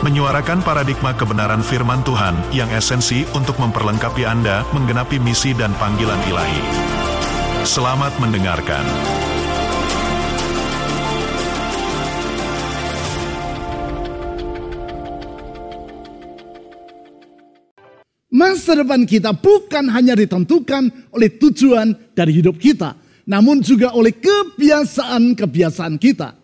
menyuarakan paradigma kebenaran firman Tuhan yang esensi untuk memperlengkapi Anda menggenapi misi dan panggilan ilahi. Selamat mendengarkan. Masa depan kita bukan hanya ditentukan oleh tujuan dari hidup kita, namun juga oleh kebiasaan-kebiasaan kita.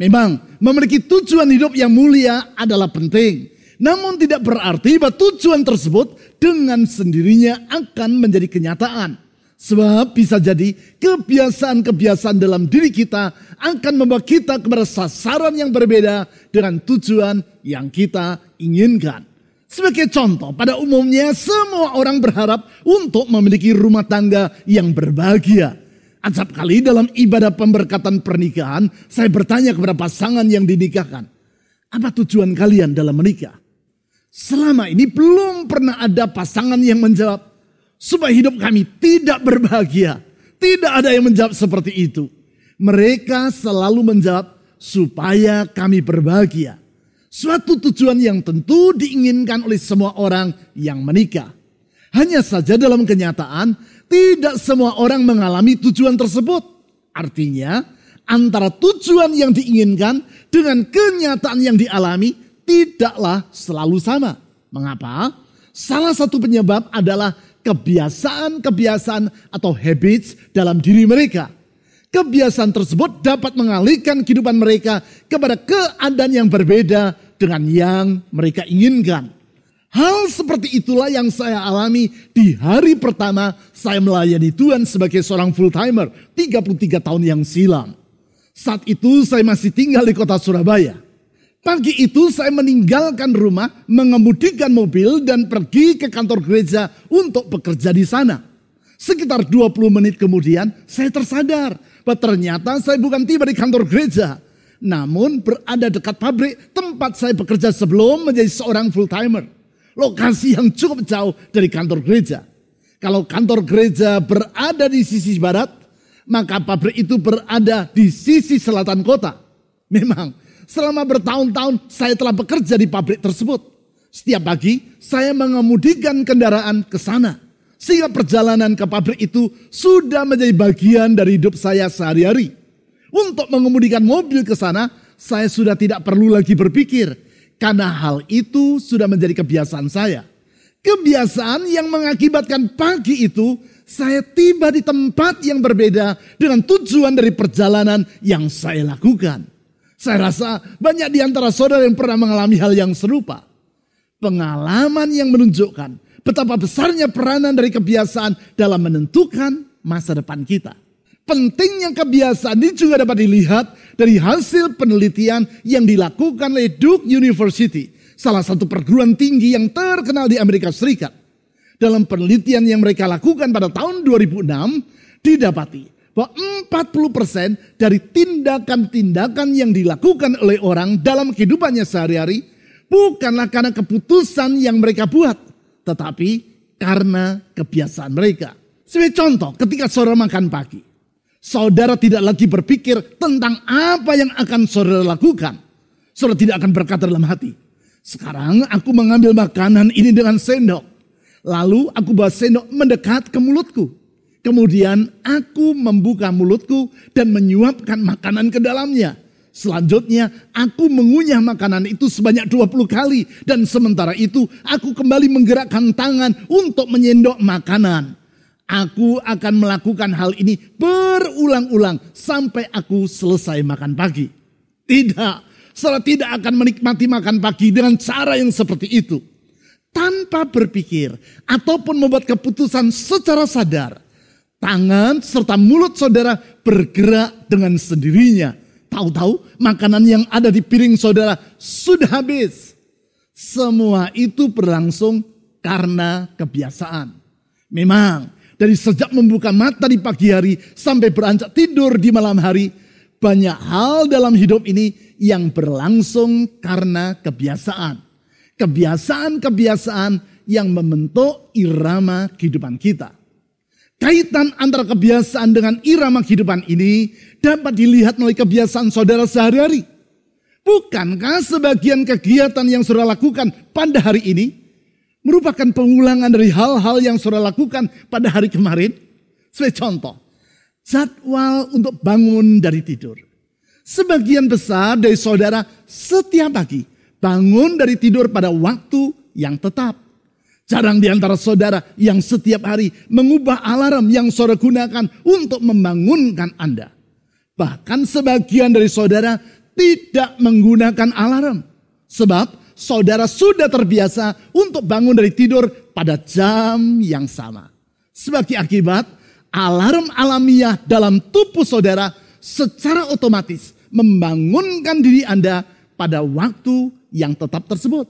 Memang memiliki tujuan hidup yang mulia adalah penting, namun tidak berarti bahwa tujuan tersebut dengan sendirinya akan menjadi kenyataan. Sebab bisa jadi kebiasaan-kebiasaan dalam diri kita akan membawa kita kepada sasaran yang berbeda dengan tujuan yang kita inginkan. Sebagai contoh, pada umumnya semua orang berharap untuk memiliki rumah tangga yang berbahagia. Acap kali dalam ibadah pemberkatan pernikahan, saya bertanya kepada pasangan yang dinikahkan, apa tujuan kalian dalam menikah? Selama ini belum pernah ada pasangan yang menjawab, supaya hidup kami tidak berbahagia. Tidak ada yang menjawab seperti itu. Mereka selalu menjawab, supaya kami berbahagia. Suatu tujuan yang tentu diinginkan oleh semua orang yang menikah. Hanya saja dalam kenyataan, tidak semua orang mengalami tujuan tersebut. Artinya, antara tujuan yang diinginkan dengan kenyataan yang dialami tidaklah selalu sama. Mengapa? Salah satu penyebab adalah kebiasaan-kebiasaan atau habits dalam diri mereka. Kebiasaan tersebut dapat mengalihkan kehidupan mereka kepada keadaan yang berbeda dengan yang mereka inginkan. Hal seperti itulah yang saya alami di hari pertama saya melayani Tuhan sebagai seorang full timer 33 tahun yang silam. Saat itu saya masih tinggal di kota Surabaya. Pagi itu saya meninggalkan rumah, mengemudikan mobil dan pergi ke kantor gereja untuk bekerja di sana. Sekitar 20 menit kemudian saya tersadar bahwa ternyata saya bukan tiba di kantor gereja. Namun berada dekat pabrik tempat saya bekerja sebelum menjadi seorang full timer. Lokasi yang cukup jauh dari kantor gereja. Kalau kantor gereja berada di sisi barat, maka pabrik itu berada di sisi selatan kota. Memang selama bertahun-tahun saya telah bekerja di pabrik tersebut. Setiap pagi saya mengemudikan kendaraan ke sana. Sehingga perjalanan ke pabrik itu sudah menjadi bagian dari hidup saya sehari-hari. Untuk mengemudikan mobil ke sana, saya sudah tidak perlu lagi berpikir. Karena hal itu sudah menjadi kebiasaan saya. Kebiasaan yang mengakibatkan pagi itu saya tiba di tempat yang berbeda dengan tujuan dari perjalanan yang saya lakukan. Saya rasa banyak di antara saudara yang pernah mengalami hal yang serupa. Pengalaman yang menunjukkan betapa besarnya peranan dari kebiasaan dalam menentukan masa depan kita. Pentingnya kebiasaan ini juga dapat dilihat dari hasil penelitian yang dilakukan oleh Duke University, salah satu perguruan tinggi yang terkenal di Amerika Serikat. Dalam penelitian yang mereka lakukan pada tahun 2006, didapati bahwa 40% dari tindakan-tindakan yang dilakukan oleh orang dalam kehidupannya sehari-hari bukanlah karena keputusan yang mereka buat, tetapi karena kebiasaan mereka. Sebagai contoh, ketika saudara makan pagi, saudara tidak lagi berpikir tentang apa yang akan saudara lakukan. Saudara tidak akan berkata dalam hati, sekarang aku mengambil makanan ini dengan sendok. Lalu aku bawa sendok mendekat ke mulutku. Kemudian aku membuka mulutku dan menyuapkan makanan ke dalamnya. Selanjutnya aku mengunyah makanan itu sebanyak 20 kali. Dan sementara itu aku kembali menggerakkan tangan untuk menyendok makanan. Aku akan melakukan hal ini berulang-ulang sampai aku selesai makan pagi. Tidak, saudara tidak akan menikmati makan pagi dengan cara yang seperti itu. Tanpa berpikir ataupun membuat keputusan secara sadar. Tangan serta mulut saudara bergerak dengan sendirinya. Tahu-tahu makanan yang ada di piring saudara sudah habis. Semua itu berlangsung karena kebiasaan. Memang dari sejak membuka mata di pagi hari sampai beranjak tidur di malam hari, banyak hal dalam hidup ini yang berlangsung karena kebiasaan. Kebiasaan-kebiasaan yang membentuk irama kehidupan kita. Kaitan antara kebiasaan dengan irama kehidupan ini dapat dilihat melalui kebiasaan saudara sehari-hari. Bukankah sebagian kegiatan yang saudara lakukan pada hari ini merupakan pengulangan dari hal-hal yang saudara lakukan pada hari kemarin? Sebagai contoh, jadwal untuk bangun dari tidur. Sebagian besar dari saudara setiap pagi bangun dari tidur pada waktu yang tetap. Jarang di antara saudara yang setiap hari mengubah alarm yang saudara gunakan untuk membangunkan Anda. Bahkan sebagian dari saudara tidak menggunakan alarm. Sebab saudara sudah terbiasa untuk bangun dari tidur pada jam yang sama. Sebagai akibat, alarm alamiah dalam tubuh saudara secara otomatis membangunkan diri Anda pada waktu yang tetap tersebut.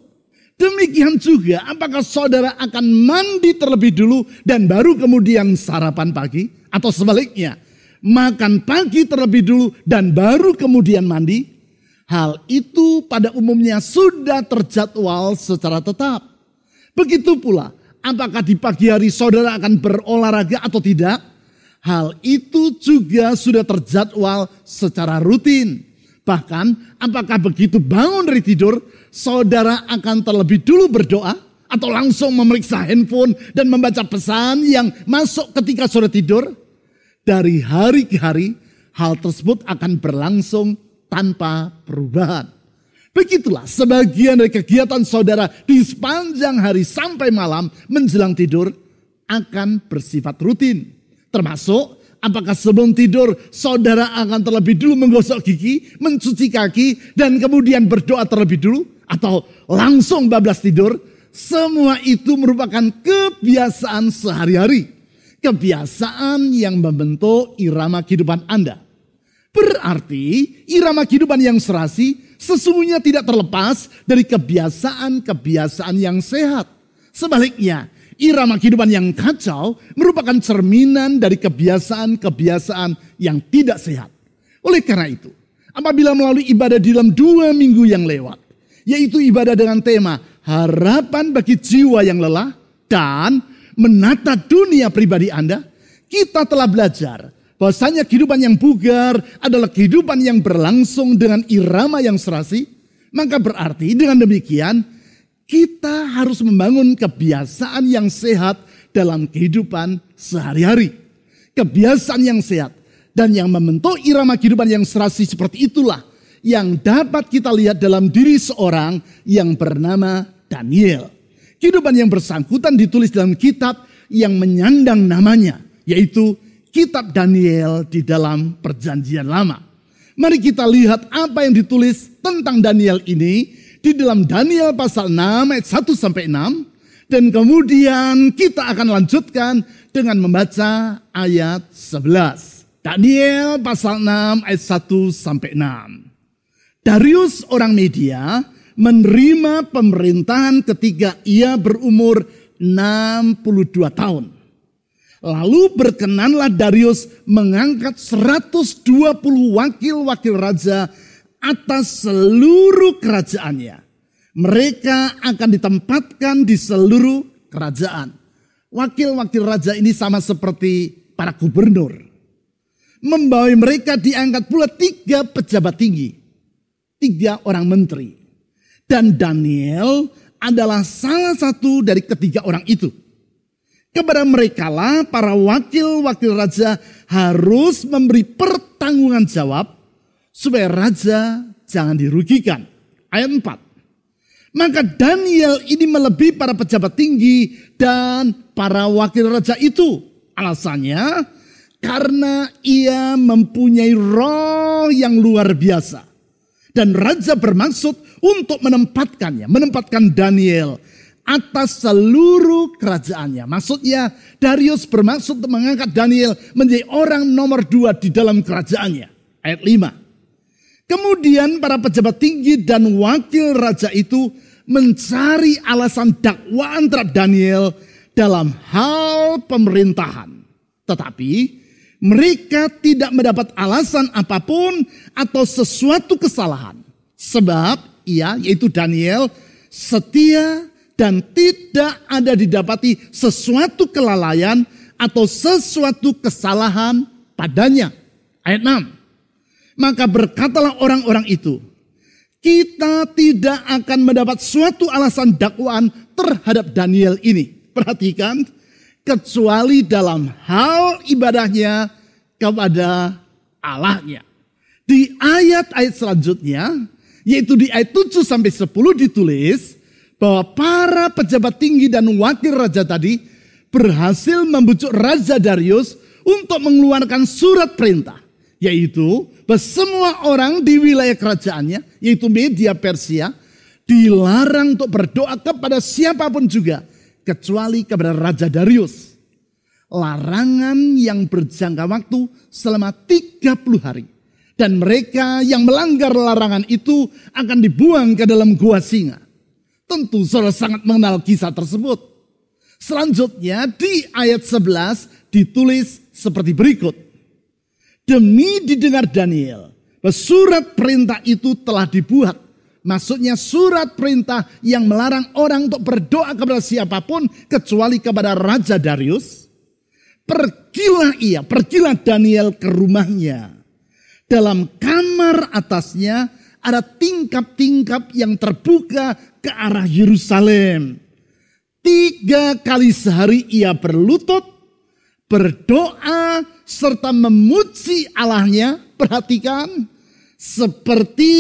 Demikian juga apakah saudara akan mandi terlebih dulu dan baru kemudian sarapan pagi? Atau sebaliknya, makan pagi terlebih dulu dan baru kemudian mandi? Hal itu pada umumnya sudah terjadwal secara tetap. Begitu pula, apakah di pagi hari saudara akan berolahraga atau tidak? Hal itu juga sudah terjadwal secara rutin. Bahkan, apakah begitu bangun dari tidur, saudara akan terlebih dulu berdoa atau langsung memeriksa handphone dan membaca pesan yang masuk ketika saudara tidur? Dari hari ke hari, hal tersebut akan berlangsung tanpa perubahan. Begitulah sebagian dari kegiatan saudara di sepanjang hari sampai malam menjelang tidur akan bersifat rutin. Termasuk Apakah sebelum tidur saudara akan terlebih dulu menggosok gigi, mencuci kaki, dan kemudian berdoa terlebih dulu? Atau langsung bablas tidur? Semua itu merupakan kebiasaan sehari-hari. Kebiasaan yang membentuk irama kehidupan Anda. Berarti irama kehidupan yang serasi sesungguhnya tidak terlepas dari kebiasaan-kebiasaan yang sehat. Sebaliknya, irama kehidupan yang kacau merupakan cerminan dari kebiasaan-kebiasaan yang tidak sehat. Oleh karena itu, apabila melalui ibadah di dalam dua minggu yang lewat, yaitu ibadah dengan tema harapan bagi jiwa yang lelah dan menata dunia pribadi Anda, kita telah belajar bahwasanya kehidupan yang bugar adalah kehidupan yang berlangsung dengan irama yang serasi, maka berarti dengan demikian kita harus membangun kebiasaan yang sehat dalam kehidupan sehari-hari. Kebiasaan yang sehat dan yang membentuk irama kehidupan yang serasi seperti itulah yang dapat kita lihat dalam diri seorang yang bernama Daniel. Kehidupan yang bersangkutan ditulis dalam kitab yang menyandang namanya, yaitu Kitab Daniel di dalam Perjanjian Lama. Mari kita lihat apa yang ditulis tentang Daniel ini di dalam Daniel pasal 6 ayat 1 sampai 6 dan kemudian kita akan lanjutkan dengan membaca ayat 11. Daniel pasal 6 ayat 1 sampai 6. Darius orang Media menerima pemerintahan ketika ia berumur 62 tahun. Lalu berkenanlah Darius mengangkat 120 wakil-wakil raja atas seluruh kerajaannya. Mereka akan ditempatkan di seluruh kerajaan. Wakil-wakil raja ini sama seperti para gubernur. Membawa mereka diangkat pula tiga pejabat tinggi. Tiga orang menteri. Dan Daniel adalah salah satu dari ketiga orang itu. Kepada mereka lah para wakil-wakil raja harus memberi pertanggungan jawab supaya raja jangan dirugikan. Ayat 4. Maka Daniel ini melebihi para pejabat tinggi dan para wakil raja itu. Alasannya karena ia mempunyai roh yang luar biasa. Dan raja bermaksud untuk menempatkannya, menempatkan Daniel atas seluruh kerajaannya. Maksudnya Darius bermaksud mengangkat Daniel menjadi orang nomor dua di dalam kerajaannya. Ayat 5. Kemudian para pejabat tinggi dan wakil raja itu mencari alasan dakwaan terhadap Daniel dalam hal pemerintahan. Tetapi mereka tidak mendapat alasan apa pun atau sesuatu kesalahan. Sebab ia, yaitu Daniel, setia dan tidak ada didapati sesuatu kelalaian atau sesuatu kesalahan padanya. Ayat 6. Maka berkatalah orang-orang itu, kita tidak akan mendapat suatu alasan dakwaan terhadap Daniel ini. Perhatikan, kecuali dalam hal ibadahnya kepada Allahnya. Di ayat-ayat selanjutnya, yaitu di ayat 7 sampai 10 ditulis bahwa para pejabat tinggi dan wakil raja tadi berhasil membujuk Raja Darius untuk mengeluarkan surat perintah. Yaitu bahwa semua orang di wilayah kerajaannya, yaitu media Persia, dilarang untuk berdoa kepada siapa pun juga, kecuali kepada Raja Darius. Larangan yang berjangka waktu selama 30 hari. Dan mereka yang melanggar larangan itu akan dibuang ke dalam gua singa. Tentu saudara sangat mengenal kisah tersebut. Selanjutnya di ayat 11 ditulis seperti berikut. Demi didengar Daniel, surat perintah itu telah dibuat. Maksudnya surat perintah yang melarang orang untuk berdoa kepada siapa pun kecuali kepada Raja Darius. Pergilah ia, pergilah Daniel ke rumahnya. Dalam kamar atasnya ada tingkap-tingkap yang terbuka ke arah Yerusalem. Tiga kali sehari ia berlutut, berdoa, serta memuji Allahnya. Perhatikan, seperti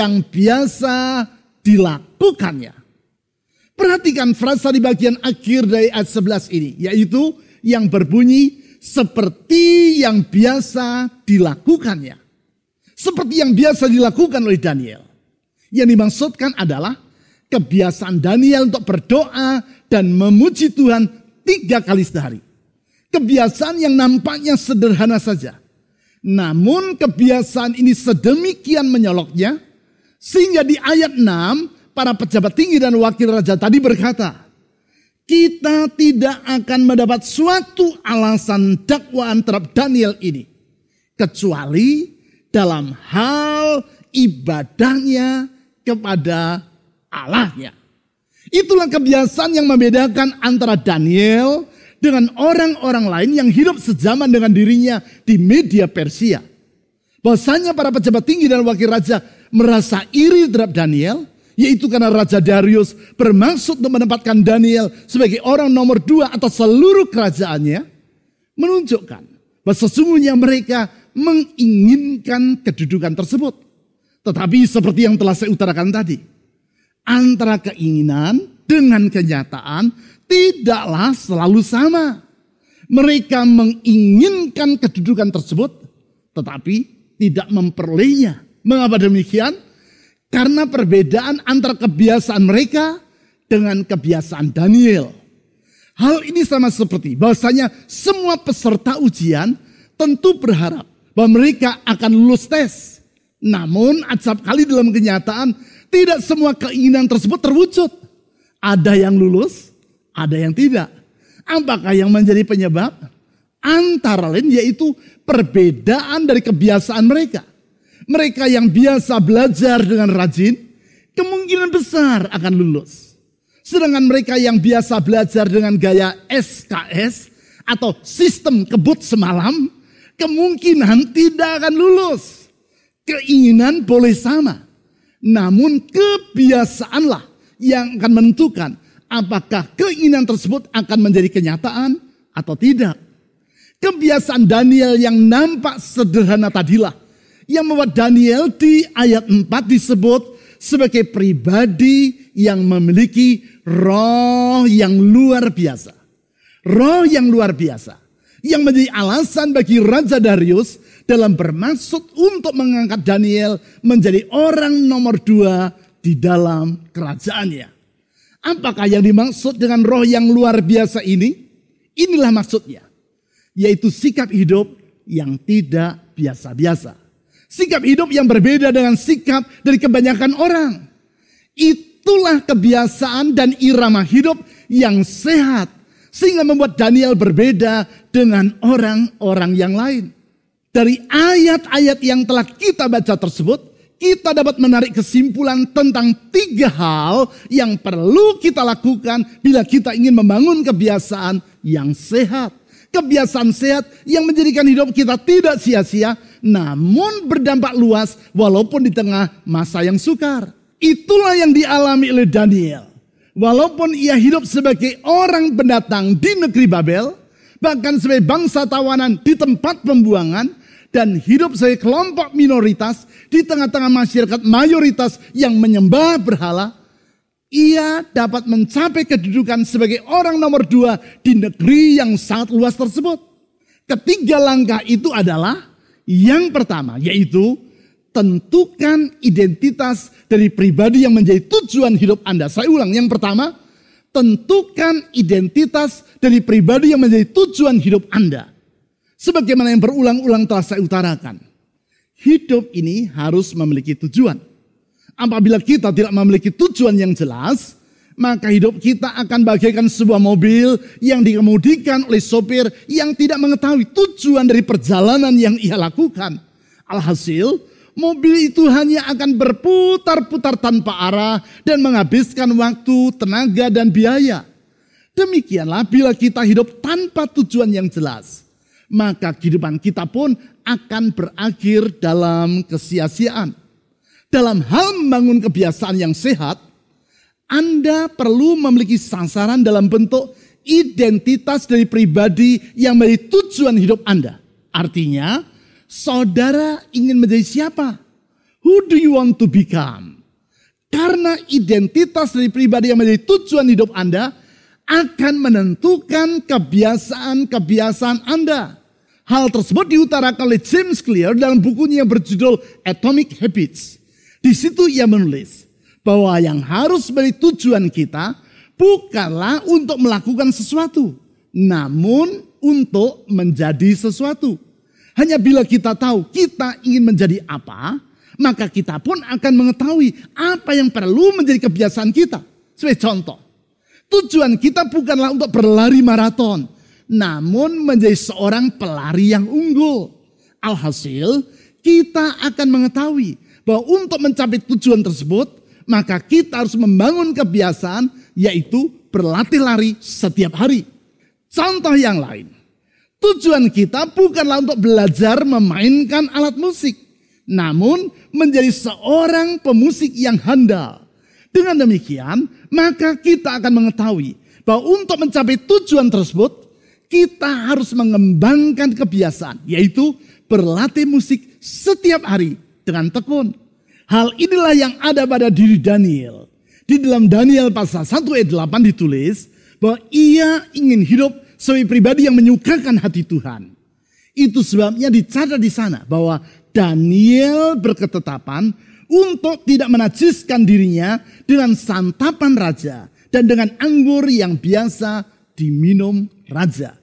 yang biasa dilakukannya. Perhatikan frasa di bagian akhir dari ayat 11 ini, yaitu yang berbunyi seperti yang biasa dilakukannya. Seperti yang biasa dilakukan oleh Daniel. Yang dimaksudkan adalah kebiasaan Daniel untuk berdoa dan memuji Tuhan tiga kali sehari. Kebiasaan yang nampaknya sederhana saja. Namun kebiasaan ini sedemikian menyoloknya, sehingga di ayat 6, para pejabat tinggi dan wakil raja tadi berkata, kita tidak akan mendapat suatu alasan dakwaan terhadap Daniel ini. Kecuali dalam hal ibadahnya kepada Allahnya. Itulah kebiasaan yang membedakan antara Daniel dengan orang-orang lain yang hidup sejaman dengan dirinya di media Persia. Bahwasanya para pejabat tinggi dan wakil raja merasa iri terhadap Daniel, yaitu karena Raja Darius bermaksud untuk menempatkan Daniel sebagai orang nomor dua atas seluruh kerajaannya, menunjukkan bahwa sesungguhnya mereka menginginkan kedudukan tersebut. Tetapi seperti yang telah saya utarakan tadi, antara keinginan dengan kenyataan tidaklah selalu sama. Mereka menginginkan kedudukan tersebut, tetapi tidak memperolehnya. Mengapa demikian? Karena perbedaan antara kebiasaan mereka dengan kebiasaan Daniel. Hal ini sama seperti bahwasanya semua peserta ujian tentu berharap bahwa mereka akan lulus tes. Namun acap kali dalam kenyataan tidak semua keinginan tersebut terwujud. Ada yang lulus, ada yang tidak. Apakah yang menjadi penyebab? Antara lain yaitu perbedaan dari kebiasaan mereka. Mereka yang biasa belajar dengan rajin, kemungkinan besar akan lulus. Sedangkan mereka yang biasa belajar dengan gaya SKS atau sistem kebut semalam, kemungkinan tidak akan lulus. Keinginan boleh sama, namun kebiasaanlah yang akan menentukan apakah keinginan tersebut akan menjadi kenyataan atau tidak. Kebiasaan Daniel yang nampak sederhana tadilah yang membuat Daniel di ayat 4 disebut sebagai pribadi yang memiliki roh yang luar biasa. Roh yang luar biasa. Yang menjadi alasan bagi Raja Darius dalam bermaksud untuk mengangkat Daniel menjadi orang nomor dua di dalam kerajaannya. Apakah yang dimaksud dengan roh yang luar biasa ini? Inilah maksudnya. Yaitu sikap hidup yang tidak biasa-biasa. Sikap hidup yang berbeda dengan sikap dari kebanyakan orang. Itulah kebiasaan dan irama hidup yang sehat. Sehingga membuat Daniel berbeda dengan orang-orang yang lain. Dari ayat-ayat yang telah kita baca tersebut, kita dapat menarik kesimpulan tentang tiga hal yang perlu kita lakukan bila kita ingin membangun kebiasaan yang sehat. Kebiasaan sehat yang menjadikan hidup kita tidak sia-sia, namun berdampak luas walaupun di tengah masa yang sukar. Itulah yang dialami oleh Daniel. Walaupun ia hidup sebagai orang pendatang di negeri Babel, bahkan sebagai bangsa tawanan di tempat pembuangan, dan hidup sebagai kelompok minoritas di tengah-tengah masyarakat mayoritas yang menyembah berhala, ia dapat mencapai kedudukan sebagai orang nomor dua di negeri yang sangat luas tersebut. Ketiga langkah itu adalah yang pertama, yaitu tentukan identitas dari pribadi yang menjadi tujuan hidup Anda. Saya ulang, yang pertama, tentukan identitas dari pribadi yang menjadi tujuan hidup Anda. Sebagaimana yang berulang-ulang telah saya utarakan. Hidup ini harus memiliki tujuan. Apabila kita tidak memiliki tujuan yang jelas, maka hidup kita akan bagaikan sebuah mobil yang dikemudikan oleh sopir yang tidak mengetahui tujuan dari perjalanan yang ia lakukan. Alhasil, mobil itu hanya akan berputar-putar tanpa arah dan menghabiskan waktu, tenaga, dan biaya. Demikianlah bila kita hidup tanpa tujuan yang jelas maka kehidupan kita pun akan berakhir dalam kesia-siaan. Dalam hal membangun kebiasaan yang sehat, Anda perlu memiliki sasaran dalam bentuk identitas dari pribadi yang menjadi tujuan hidup Anda. Artinya, saudara ingin menjadi siapa? Who do you want to become? Karena identitas dari pribadi yang menjadi tujuan hidup Anda akan menentukan kebiasaan-kebiasaan Anda. Hal tersebut diutarakan oleh James Clear dalam bukunya yang berjudul Atomic Habits. Di situ ia menulis bahwa yang harus menjadi tujuan kita bukanlah untuk melakukan sesuatu, namun untuk menjadi sesuatu. Hanya bila kita tahu kita ingin menjadi apa, maka kita pun akan mengetahui apa yang perlu menjadi kebiasaan kita. Sebagai contoh, tujuan kita bukanlah untuk berlari maraton, namun menjadi seorang pelari yang unggul. Alhasil, kita akan mengetahui bahwa untuk mencapai tujuan tersebut, maka kita harus membangun kebiasaan yaitu berlatih lari setiap hari. Contoh yang lain, tujuan kita bukanlah untuk belajar memainkan alat musik, namun menjadi seorang pemusik yang handal. Dengan demikian, maka kita akan mengetahui bahwa untuk mencapai tujuan tersebut, kita harus mengembangkan kebiasaan, yaitu berlatih musik setiap hari dengan tekun. Hal inilah yang ada pada diri Daniel. Di dalam Daniel pasal 1 ayat 8 ditulis bahwa ia ingin hidup sebagai pribadi yang menyukakan hati Tuhan. Itu sebabnya dicatat di sana bahwa Daniel berketetapan untuk tidak menajiskan dirinya dengan santapan raja dan dengan anggur yang biasa diminum raja.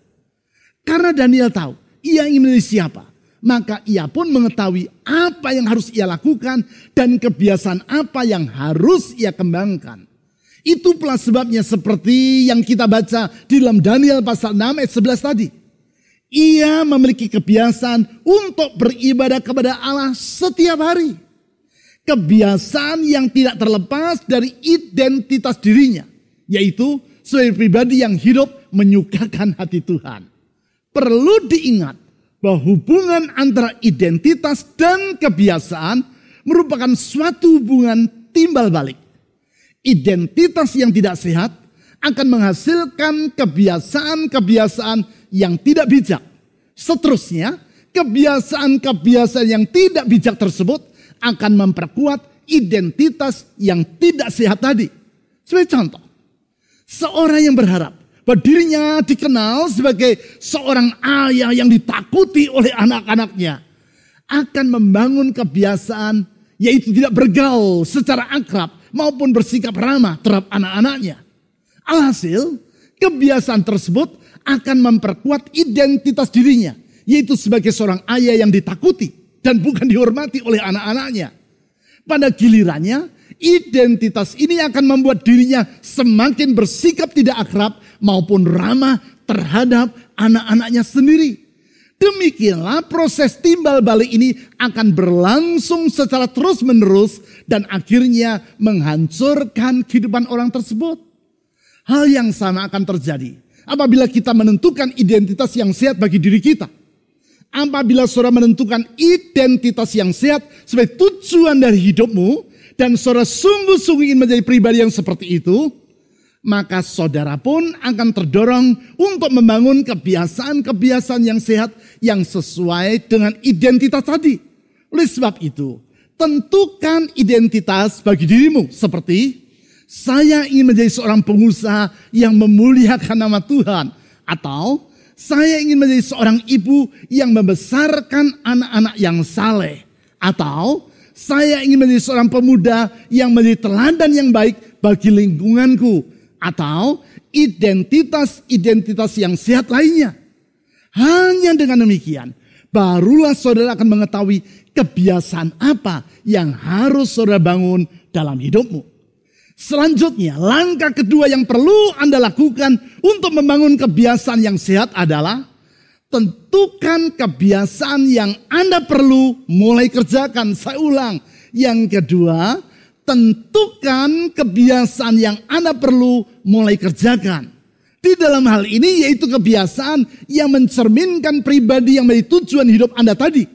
Karena Daniel tahu ia ingin menjadi siapa. Maka ia pun mengetahui apa yang harus ia lakukan dan kebiasaan apa yang harus ia kembangkan. Itu pula sebabnya seperti yang kita baca di dalam Daniel pasal 6 ayat 11 tadi. Ia memiliki kebiasaan untuk beribadah kepada Allah setiap hari. Kebiasaan yang tidak terlepas dari identitas dirinya. Yaitu sebagai pribadi yang hidup menyukakan hati Tuhan perlu diingat bahwa hubungan antara identitas dan kebiasaan merupakan suatu hubungan timbal balik. Identitas yang tidak sehat akan menghasilkan kebiasaan-kebiasaan yang tidak bijak. Seterusnya, kebiasaan-kebiasaan yang tidak bijak tersebut akan memperkuat identitas yang tidak sehat tadi. Sebagai contoh, seorang yang berharap bahwa dirinya dikenal sebagai seorang ayah yang ditakuti oleh anak-anaknya. Akan membangun kebiasaan yaitu tidak bergaul secara akrab maupun bersikap ramah terhadap anak-anaknya. Alhasil, kebiasaan tersebut akan memperkuat identitas dirinya, yaitu sebagai seorang ayah yang ditakuti dan bukan dihormati oleh anak-anaknya. Pada gilirannya, identitas ini akan membuat dirinya semakin bersikap tidak akrab maupun ramah terhadap anak-anaknya sendiri. Demikianlah proses timbal balik ini akan berlangsung secara terus-menerus dan akhirnya menghancurkan kehidupan orang tersebut. Hal yang sama akan terjadi apabila kita menentukan identitas yang sehat bagi diri kita. Apabila saudara menentukan identitas yang sehat sebagai tujuan dari hidupmu dan saudara sungguh-sungguh ingin menjadi pribadi yang seperti itu, maka saudara pun akan terdorong untuk membangun kebiasaan-kebiasaan yang sehat yang sesuai dengan identitas tadi. Oleh sebab itu, tentukan identitas bagi dirimu seperti saya ingin menjadi seorang pengusaha yang memuliakan nama Tuhan atau saya ingin menjadi seorang ibu yang membesarkan anak-anak yang saleh atau saya ingin menjadi seorang pemuda yang menjadi teladan yang baik bagi lingkunganku atau identitas-identitas yang sehat lainnya. Hanya dengan demikian, barulah saudara akan mengetahui kebiasaan apa yang harus saudara bangun dalam hidupmu. Selanjutnya, langkah kedua yang perlu Anda lakukan untuk membangun kebiasaan yang sehat adalah tentukan kebiasaan yang Anda perlu mulai kerjakan. Saya ulang, yang kedua, tentukan kebiasaan yang Anda perlu mulai kerjakan. Di dalam hal ini yaitu kebiasaan yang mencerminkan pribadi yang menjadi tujuan hidup Anda tadi.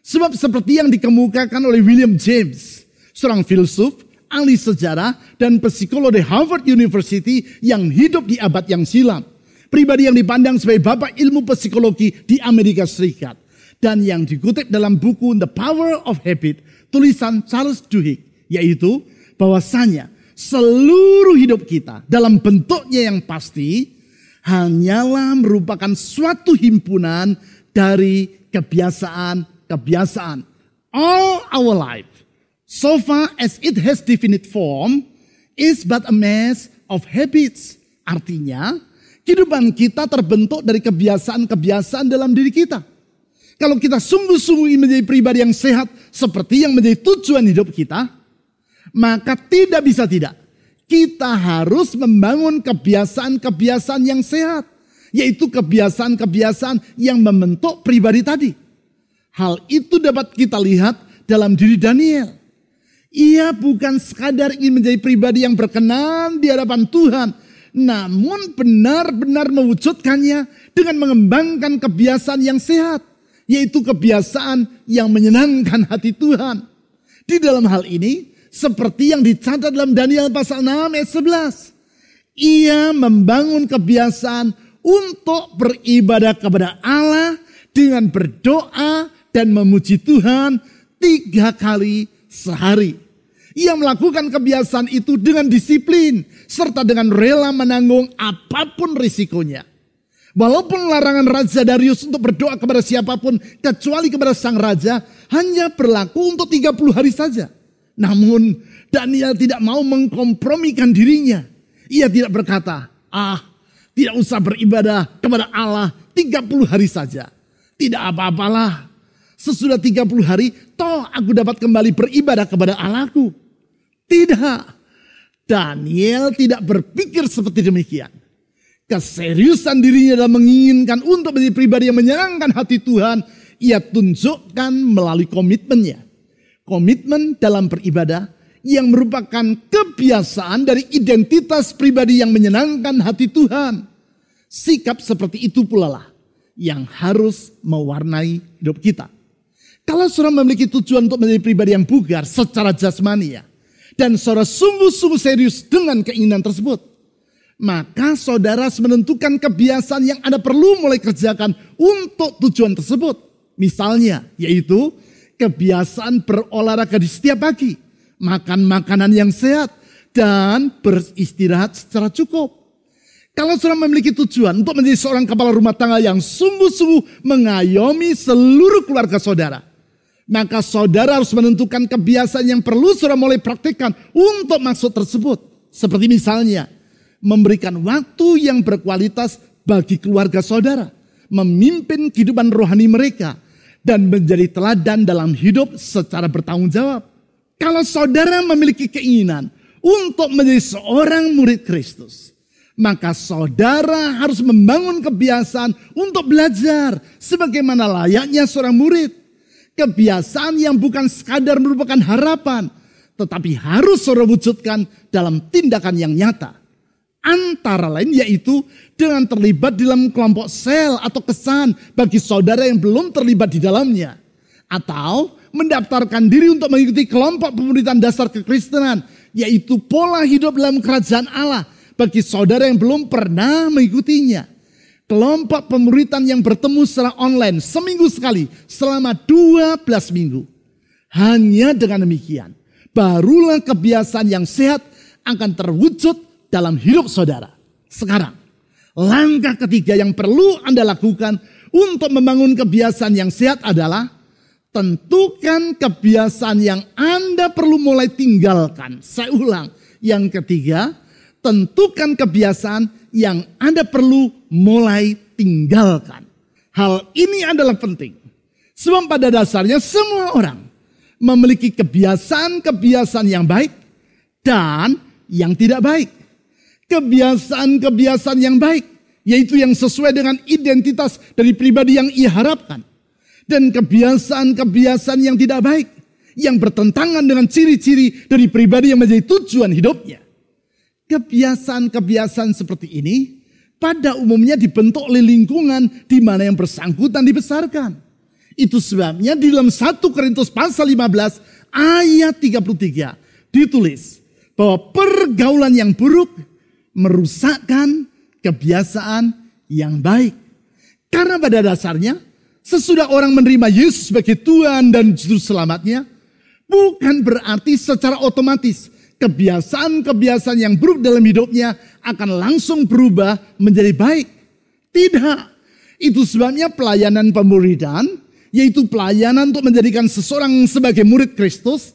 Sebab seperti yang dikemukakan oleh William James, seorang filsuf, ahli sejarah, dan psikolog di Harvard University yang hidup di abad yang silam. Pribadi yang dipandang sebagai bapak ilmu psikologi di Amerika Serikat. Dan yang dikutip dalam buku The Power of Habit, tulisan Charles Duhigg yaitu bahwasanya seluruh hidup kita dalam bentuknya yang pasti hanyalah merupakan suatu himpunan dari kebiasaan-kebiasaan. All our life, so far as it has definite form, is but a mass of habits. Artinya, kehidupan kita terbentuk dari kebiasaan-kebiasaan dalam diri kita. Kalau kita sungguh-sungguh menjadi pribadi yang sehat, seperti yang menjadi tujuan hidup kita, maka tidak bisa tidak. Kita harus membangun kebiasaan-kebiasaan yang sehat. Yaitu kebiasaan-kebiasaan yang membentuk pribadi tadi. Hal itu dapat kita lihat dalam diri Daniel. Ia bukan sekadar ingin menjadi pribadi yang berkenan di hadapan Tuhan. Namun benar-benar mewujudkannya dengan mengembangkan kebiasaan yang sehat. Yaitu kebiasaan yang menyenangkan hati Tuhan. Di dalam hal ini, seperti yang dicatat dalam Daniel pasal 6 ayat 11. Ia membangun kebiasaan untuk beribadah kepada Allah dengan berdoa dan memuji Tuhan tiga kali sehari. Ia melakukan kebiasaan itu dengan disiplin serta dengan rela menanggung apa pun risikonya. Walaupun larangan Raja Darius untuk berdoa kepada siapa pun kecuali kepada sang raja hanya berlaku untuk 30 hari saja. Namun Daniel tidak mau mengkompromikan dirinya. Ia tidak berkata, ah tidak usah beribadah kepada Allah 30 hari saja. Tidak apa-apalah. Sesudah 30 hari, toh aku dapat kembali beribadah kepada Allahku. Tidak. Daniel tidak berpikir seperti demikian. Keseriusan dirinya dalam menginginkan untuk menjadi pribadi yang menyenangkan hati Tuhan, ia tunjukkan melalui komitmennya komitmen dalam beribadah yang merupakan kebiasaan dari identitas pribadi yang menyenangkan hati Tuhan. Sikap seperti itu pula lah yang harus mewarnai hidup kita. Kalau saudara memiliki tujuan untuk menjadi pribadi yang bugar secara jasmani ya, dan saudara sungguh-sungguh serius dengan keinginan tersebut, maka saudara menentukan kebiasaan yang Anda perlu mulai kerjakan untuk tujuan tersebut. Misalnya, yaitu kebiasaan berolahraga di setiap pagi, makan makanan yang sehat, dan beristirahat secara cukup. Kalau sudah memiliki tujuan untuk menjadi seorang kepala rumah tangga yang sungguh-sungguh mengayomi seluruh keluarga saudara, maka saudara harus menentukan kebiasaan yang perlu saudara mulai praktikkan untuk maksud tersebut. Seperti misalnya, memberikan waktu yang berkualitas bagi keluarga saudara, memimpin kehidupan rohani mereka, dan menjadi teladan dalam hidup secara bertanggung jawab. Kalau saudara memiliki keinginan untuk menjadi seorang murid Kristus, Maka saudara harus membangun kebiasaan untuk belajar sebagaimana layaknya seorang murid. Kebiasaan yang bukan sekadar merupakan harapan, tetapi harus saudara wujudkan dalam tindakan yang nyata. Antara lain yaitu dengan terlibat dalam kelompok sel atau kesan bagi saudara yang belum terlibat di dalamnya. Atau mendaftarkan diri untuk mengikuti kelompok pemuritan dasar kekristenan, yaitu pola hidup dalam kerajaan Allah bagi saudara yang belum pernah mengikutinya. Kelompok pemuritan yang bertemu secara online seminggu sekali selama 12 minggu. Hanya dengan demikian, barulah kebiasaan yang sehat akan terwujud dalam hidup saudara. Sekarang, langkah ketiga yang perlu Anda lakukan untuk membangun kebiasaan yang sehat adalah tentukan kebiasaan yang Anda perlu mulai tinggalkan. Saya ulang, yang ketiga, tentukan kebiasaan yang Anda perlu mulai tinggalkan. Hal ini adalah penting. Sebab pada dasarnya semua orang memiliki kebiasaan-kebiasaan yang baik dan yang tidak baik. Kebiasaan-kebiasaan yang baik, yaitu yang sesuai dengan identitas dari pribadi yang ia harapkan dan kebiasaan-kebiasaan yang tidak baik yang bertentangan dengan ciri-ciri dari pribadi yang menjadi tujuan hidupnya. Kebiasaan-kebiasaan seperti ini pada umumnya dibentuk oleh lingkungan di mana yang bersangkutan dibesarkan. Itu sebabnya di dalam 1 Korintus pasal 15 ayat 33 ditulis bahwa pergaulan yang buruk merusakkan kebiasaan yang baik. Karena pada dasarnya Sesudah orang menerima Yesus sebagai Tuhan dan Juru Selamatnya, bukan berarti secara otomatis kebiasaan-kebiasaan yang buruk dalam hidupnya akan langsung berubah menjadi baik. Tidak. Itu sebabnya pelayanan pemuridan, yaitu pelayanan untuk menjadikan seseorang sebagai murid Kristus,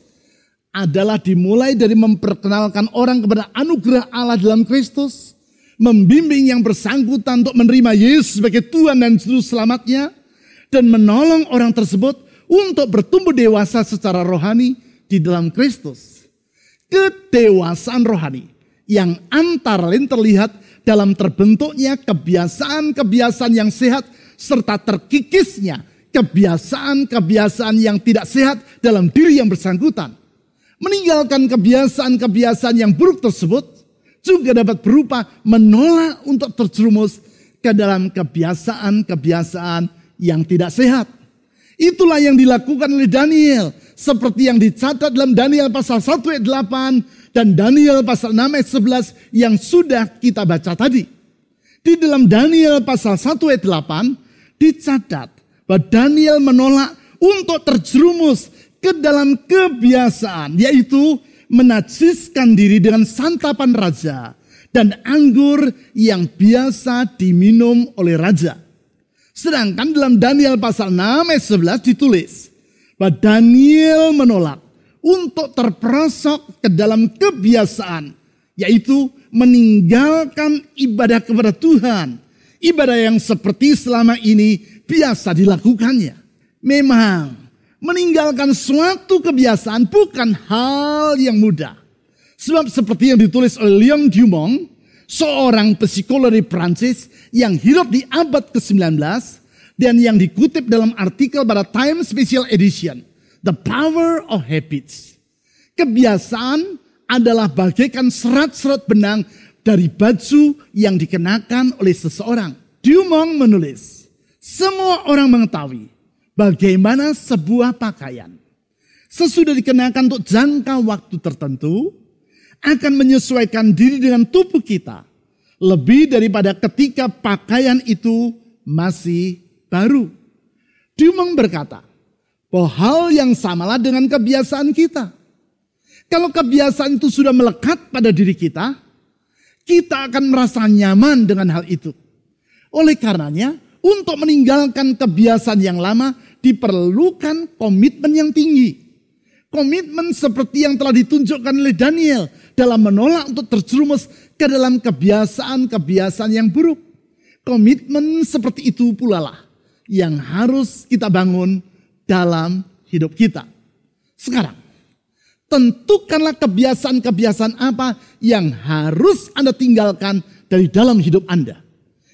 adalah dimulai dari memperkenalkan orang kepada anugerah Allah dalam Kristus, membimbing yang bersangkutan untuk menerima Yesus sebagai Tuhan dan Juru Selamatnya, dan menolong orang tersebut untuk bertumbuh dewasa secara rohani di dalam Kristus. Kedewasaan rohani yang antara lain terlihat dalam terbentuknya kebiasaan-kebiasaan yang sehat serta terkikisnya kebiasaan-kebiasaan yang tidak sehat dalam diri yang bersangkutan. Meninggalkan kebiasaan-kebiasaan yang buruk tersebut juga dapat berupa menolak untuk terjerumus ke dalam kebiasaan-kebiasaan yang tidak sehat. Itulah yang dilakukan oleh Daniel. Seperti yang dicatat dalam Daniel pasal 1 ayat 8 dan Daniel pasal 6 ayat 11 yang sudah kita baca tadi. Di dalam Daniel pasal 1 ayat 8 dicatat bahwa Daniel menolak untuk terjerumus ke dalam kebiasaan yaitu menajiskan diri dengan santapan raja dan anggur yang biasa diminum oleh raja. Sedangkan dalam Daniel pasal 6 ayat 11 ditulis bahwa Daniel menolak untuk terperosok ke dalam kebiasaan yaitu meninggalkan ibadah kepada Tuhan. Ibadah yang seperti selama ini biasa dilakukannya. Memang meninggalkan suatu kebiasaan bukan hal yang mudah. Sebab seperti yang ditulis oleh Leon Dumont, seorang psikolog di Prancis yang hidup di abad ke-19 dan yang dikutip dalam artikel pada Time Special Edition. The Power of Habits. Kebiasaan adalah bagaikan serat-serat benang dari baju yang dikenakan oleh seseorang. Dumont menulis, semua orang mengetahui bagaimana sebuah pakaian sesudah dikenakan untuk jangka waktu tertentu akan menyesuaikan diri dengan tubuh kita lebih daripada ketika pakaian itu masih baru. Dumong berkata bahwa hal yang samalah dengan kebiasaan kita. Kalau kebiasaan itu sudah melekat pada diri kita, kita akan merasa nyaman dengan hal itu. Oleh karenanya, untuk meninggalkan kebiasaan yang lama diperlukan komitmen yang tinggi. Komitmen seperti yang telah ditunjukkan oleh Daniel dalam menolak untuk terjerumus ke dalam kebiasaan-kebiasaan yang buruk. Komitmen seperti itu pula lah yang harus kita bangun dalam hidup kita. Sekarang, tentukanlah kebiasaan-kebiasaan apa yang harus Anda tinggalkan dari dalam hidup Anda.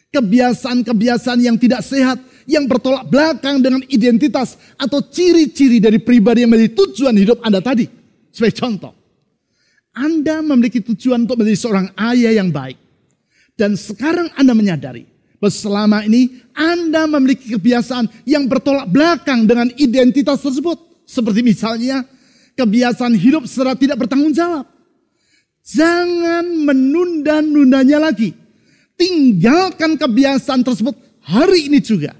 Kebiasaan-kebiasaan yang tidak sehat, yang bertolak belakang dengan identitas atau ciri-ciri dari pribadi yang menjadi tujuan hidup Anda tadi. Sebagai contoh, Anda memiliki tujuan untuk menjadi seorang ayah yang baik. Dan sekarang Anda menyadari bahwa selama ini Anda memiliki kebiasaan yang bertolak belakang dengan identitas tersebut. Seperti misalnya kebiasaan hidup secara tidak bertanggung jawab. Jangan menunda-nundanya lagi. Tinggalkan kebiasaan tersebut hari ini juga.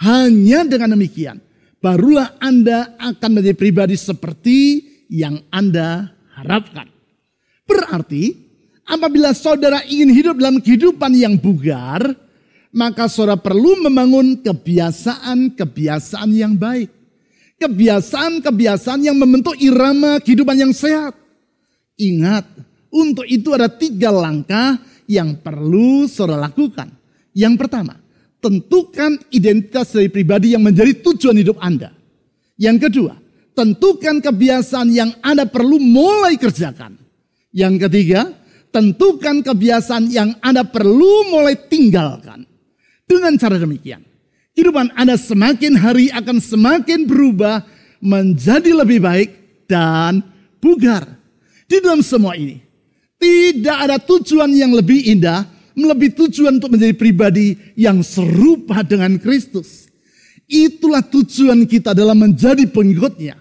Hanya dengan demikian, barulah Anda akan menjadi pribadi seperti yang Anda harapkan. Berarti, apabila saudara ingin hidup dalam kehidupan yang bugar, maka saudara perlu membangun kebiasaan-kebiasaan yang baik. Kebiasaan-kebiasaan yang membentuk irama kehidupan yang sehat. Ingat, untuk itu ada tiga langkah yang perlu saudara lakukan. Yang pertama, tentukan identitas dari pribadi yang menjadi tujuan hidup Anda. Yang kedua, tentukan kebiasaan yang Anda perlu mulai kerjakan. Yang ketiga, tentukan kebiasaan yang Anda perlu mulai tinggalkan. Dengan cara demikian, kehidupan Anda semakin hari akan semakin berubah menjadi lebih baik dan bugar. Di dalam semua ini, tidak ada tujuan yang lebih indah, melebihi tujuan untuk menjadi pribadi yang serupa dengan Kristus. Itulah tujuan kita dalam menjadi pengikutnya.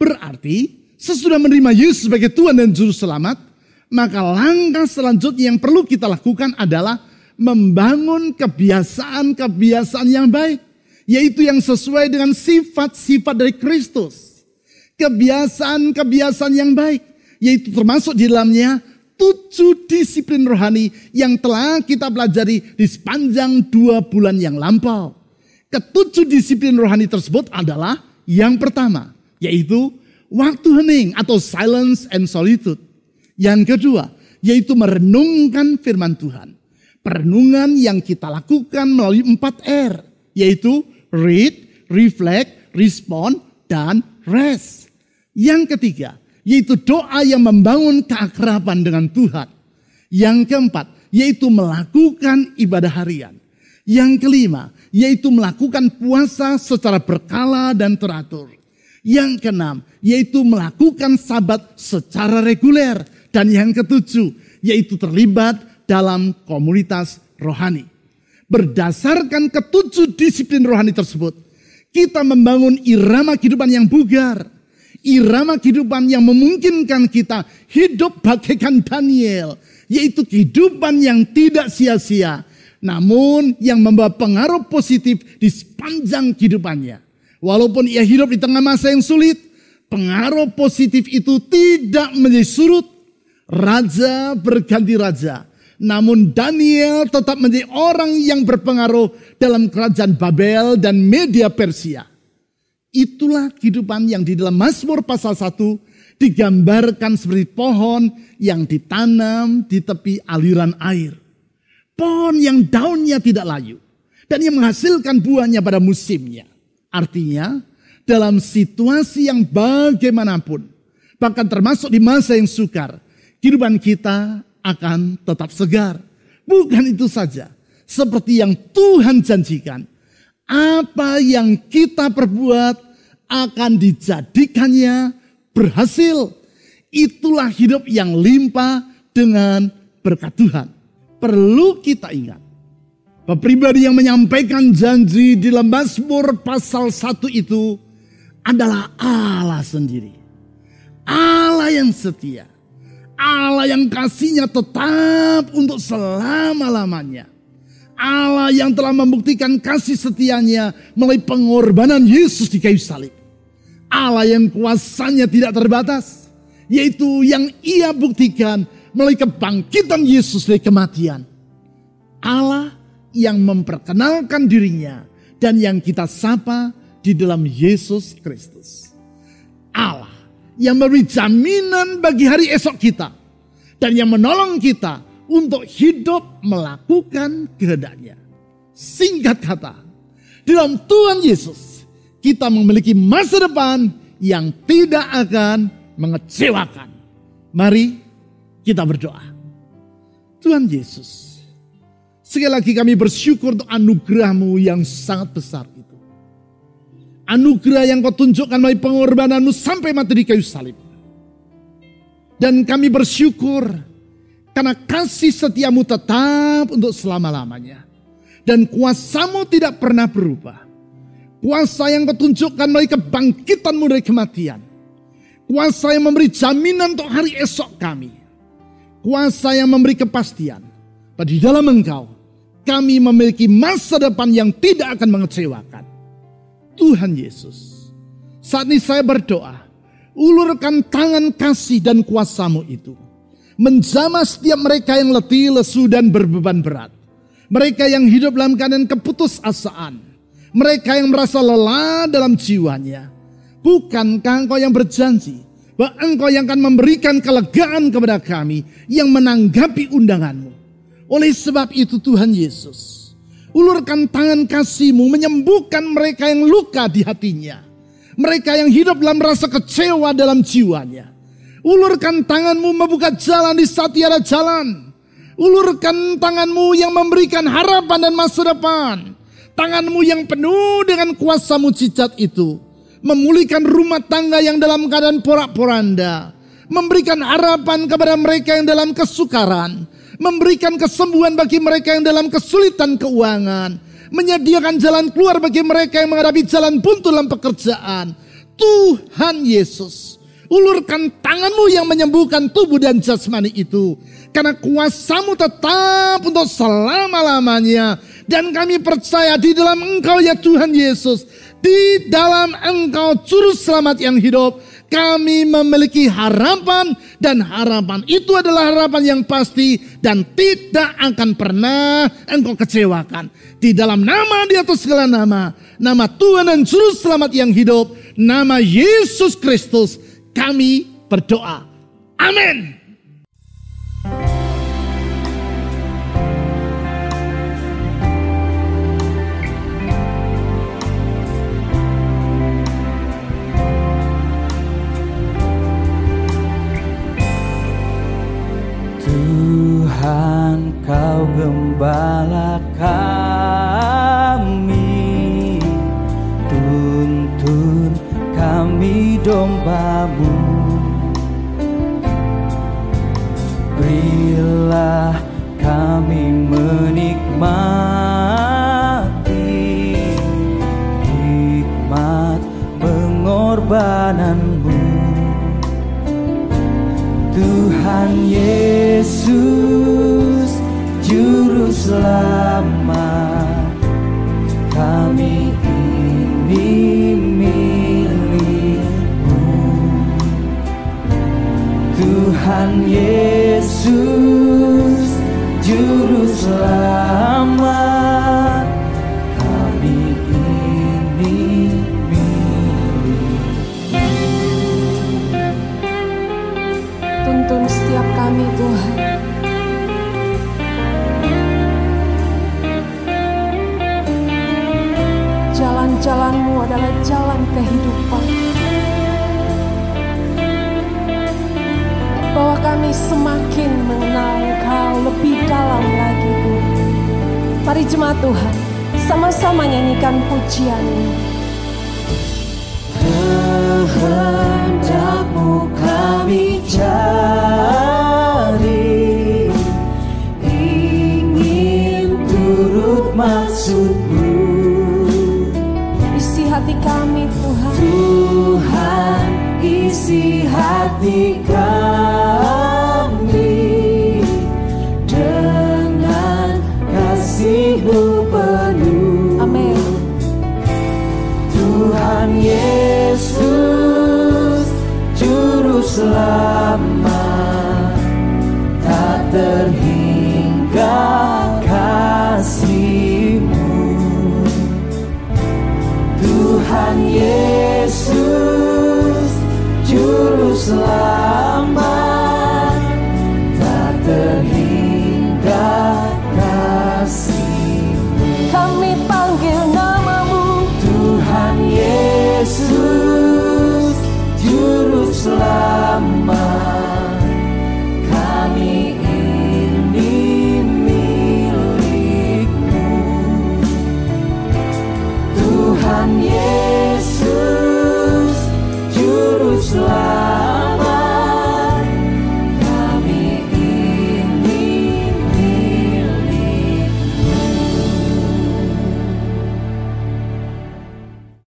Berarti sesudah menerima Yesus sebagai Tuhan dan Juru Selamat, maka langkah selanjutnya yang perlu kita lakukan adalah membangun kebiasaan-kebiasaan yang baik. Yaitu yang sesuai dengan sifat-sifat dari Kristus. Kebiasaan-kebiasaan yang baik. Yaitu termasuk di dalamnya tujuh disiplin rohani yang telah kita pelajari di sepanjang dua bulan yang lampau. Ketujuh disiplin rohani tersebut adalah yang pertama, yaitu waktu hening atau silence and solitude. Yang kedua, yaitu merenungkan firman Tuhan. Perenungan yang kita lakukan melalui empat R, yaitu read, reflect, respond, dan rest. Yang ketiga, yaitu doa yang membangun keakraban dengan Tuhan. Yang keempat, yaitu melakukan ibadah harian. Yang kelima, yaitu melakukan puasa secara berkala dan teratur. Yang keenam, yaitu melakukan sabat secara reguler. Dan yang ketujuh, yaitu terlibat dalam komunitas rohani. Berdasarkan ketujuh disiplin rohani tersebut, kita membangun irama kehidupan yang bugar irama kehidupan yang memungkinkan kita hidup bagaikan Daniel, yaitu kehidupan yang tidak sia-sia, namun yang membawa pengaruh positif di sepanjang kehidupannya. Walaupun ia hidup di tengah masa yang sulit, pengaruh positif itu tidak menjadi surut. Raja berganti raja. Namun Daniel tetap menjadi orang yang berpengaruh dalam kerajaan Babel dan media Persia. Itulah kehidupan yang di dalam Mazmur pasal 1 digambarkan seperti pohon yang ditanam di tepi aliran air. Pohon yang daunnya tidak layu dan yang menghasilkan buahnya pada musimnya. Artinya, dalam situasi yang bagaimanapun, bahkan termasuk di masa yang sukar, kehidupan kita akan tetap segar. Bukan itu saja, seperti yang Tuhan janjikan, apa yang kita perbuat akan dijadikannya berhasil. Itulah hidup yang limpah dengan berkat Tuhan. Perlu kita ingat. Pribadi yang menyampaikan janji di Mazmur pasal 1 itu adalah Allah sendiri. Allah yang setia. Allah yang kasihnya tetap untuk selama-lamanya. Allah yang telah membuktikan kasih setianya melalui pengorbanan Yesus di kayu salib. Allah yang kuasanya tidak terbatas, yaitu yang ia buktikan melalui kebangkitan Yesus dari kematian. Allah yang memperkenalkan dirinya dan yang kita sapa di dalam Yesus Kristus. Allah yang memberi jaminan bagi hari esok kita dan yang menolong kita untuk hidup melakukan kehendaknya. Singkat kata, dalam Tuhan Yesus kita memiliki masa depan yang tidak akan mengecewakan. Mari kita berdoa. Tuhan Yesus, Sekali lagi kami bersyukur untuk anugerahmu yang sangat besar itu. Anugerah yang kau tunjukkan melalui pengorbananmu sampai mati di kayu salib. Dan kami bersyukur karena kasih setiamu tetap untuk selama-lamanya. Dan kuasamu tidak pernah berubah. Kuasa yang kau tunjukkan melalui kebangkitanmu dari kematian. Kuasa yang memberi jaminan untuk hari esok kami. Kuasa yang memberi kepastian. Bahwa di dalam engkau kami memiliki masa depan yang tidak akan mengecewakan. Tuhan Yesus. Saat ini saya berdoa. Ulurkan tangan kasih dan kuasamu itu. Menjamah setiap mereka yang letih, lesu, dan berbeban berat. Mereka yang hidup dalam keadaan keputusasaan. Mereka yang merasa lelah dalam jiwanya Bukankah engkau yang berjanji bahwa engkau yang akan memberikan kelegaan kepada kami yang menanggapi undanganmu. Oleh sebab itu Tuhan Yesus, ulurkan tangan kasihmu menyembuhkan mereka yang luka di hatinya. Mereka yang hidup dalam rasa kecewa dalam jiwanya. Ulurkan tanganmu membuka jalan di saat tiada jalan. Ulurkan tanganmu yang memberikan harapan dan masa depan. Tanganmu yang penuh dengan kuasa mujizat itu memulihkan rumah tangga yang dalam keadaan porak-poranda, memberikan harapan kepada mereka yang dalam kesukaran, memberikan kesembuhan bagi mereka yang dalam kesulitan keuangan, menyediakan jalan keluar bagi mereka yang menghadapi jalan buntu dalam pekerjaan. Tuhan Yesus, ulurkan tanganmu yang menyembuhkan tubuh dan jasmani itu. Karena kuasamu tetap untuk selama-lamanya. Dan kami percaya di dalam engkau ya Tuhan Yesus di dalam engkau juru selamat yang hidup, kami memiliki harapan dan harapan itu adalah harapan yang pasti dan tidak akan pernah engkau kecewakan. Di dalam nama di atas segala nama, nama Tuhan dan juru selamat yang hidup, nama Yesus Kristus, kami berdoa. Amin. Tuhan kau gembala dombamu. Berilah kami menikmati Hikmat pengorbananmu. Tuhan Yesus Juru Selamat Tuhan Yesus Mari jemaat Tuhan, sama-sama nyanyikan pujian ini. kehendakmu kami cari ingin turut maksudmu Isi hati kami Tuhan. Tuhan isi hati kami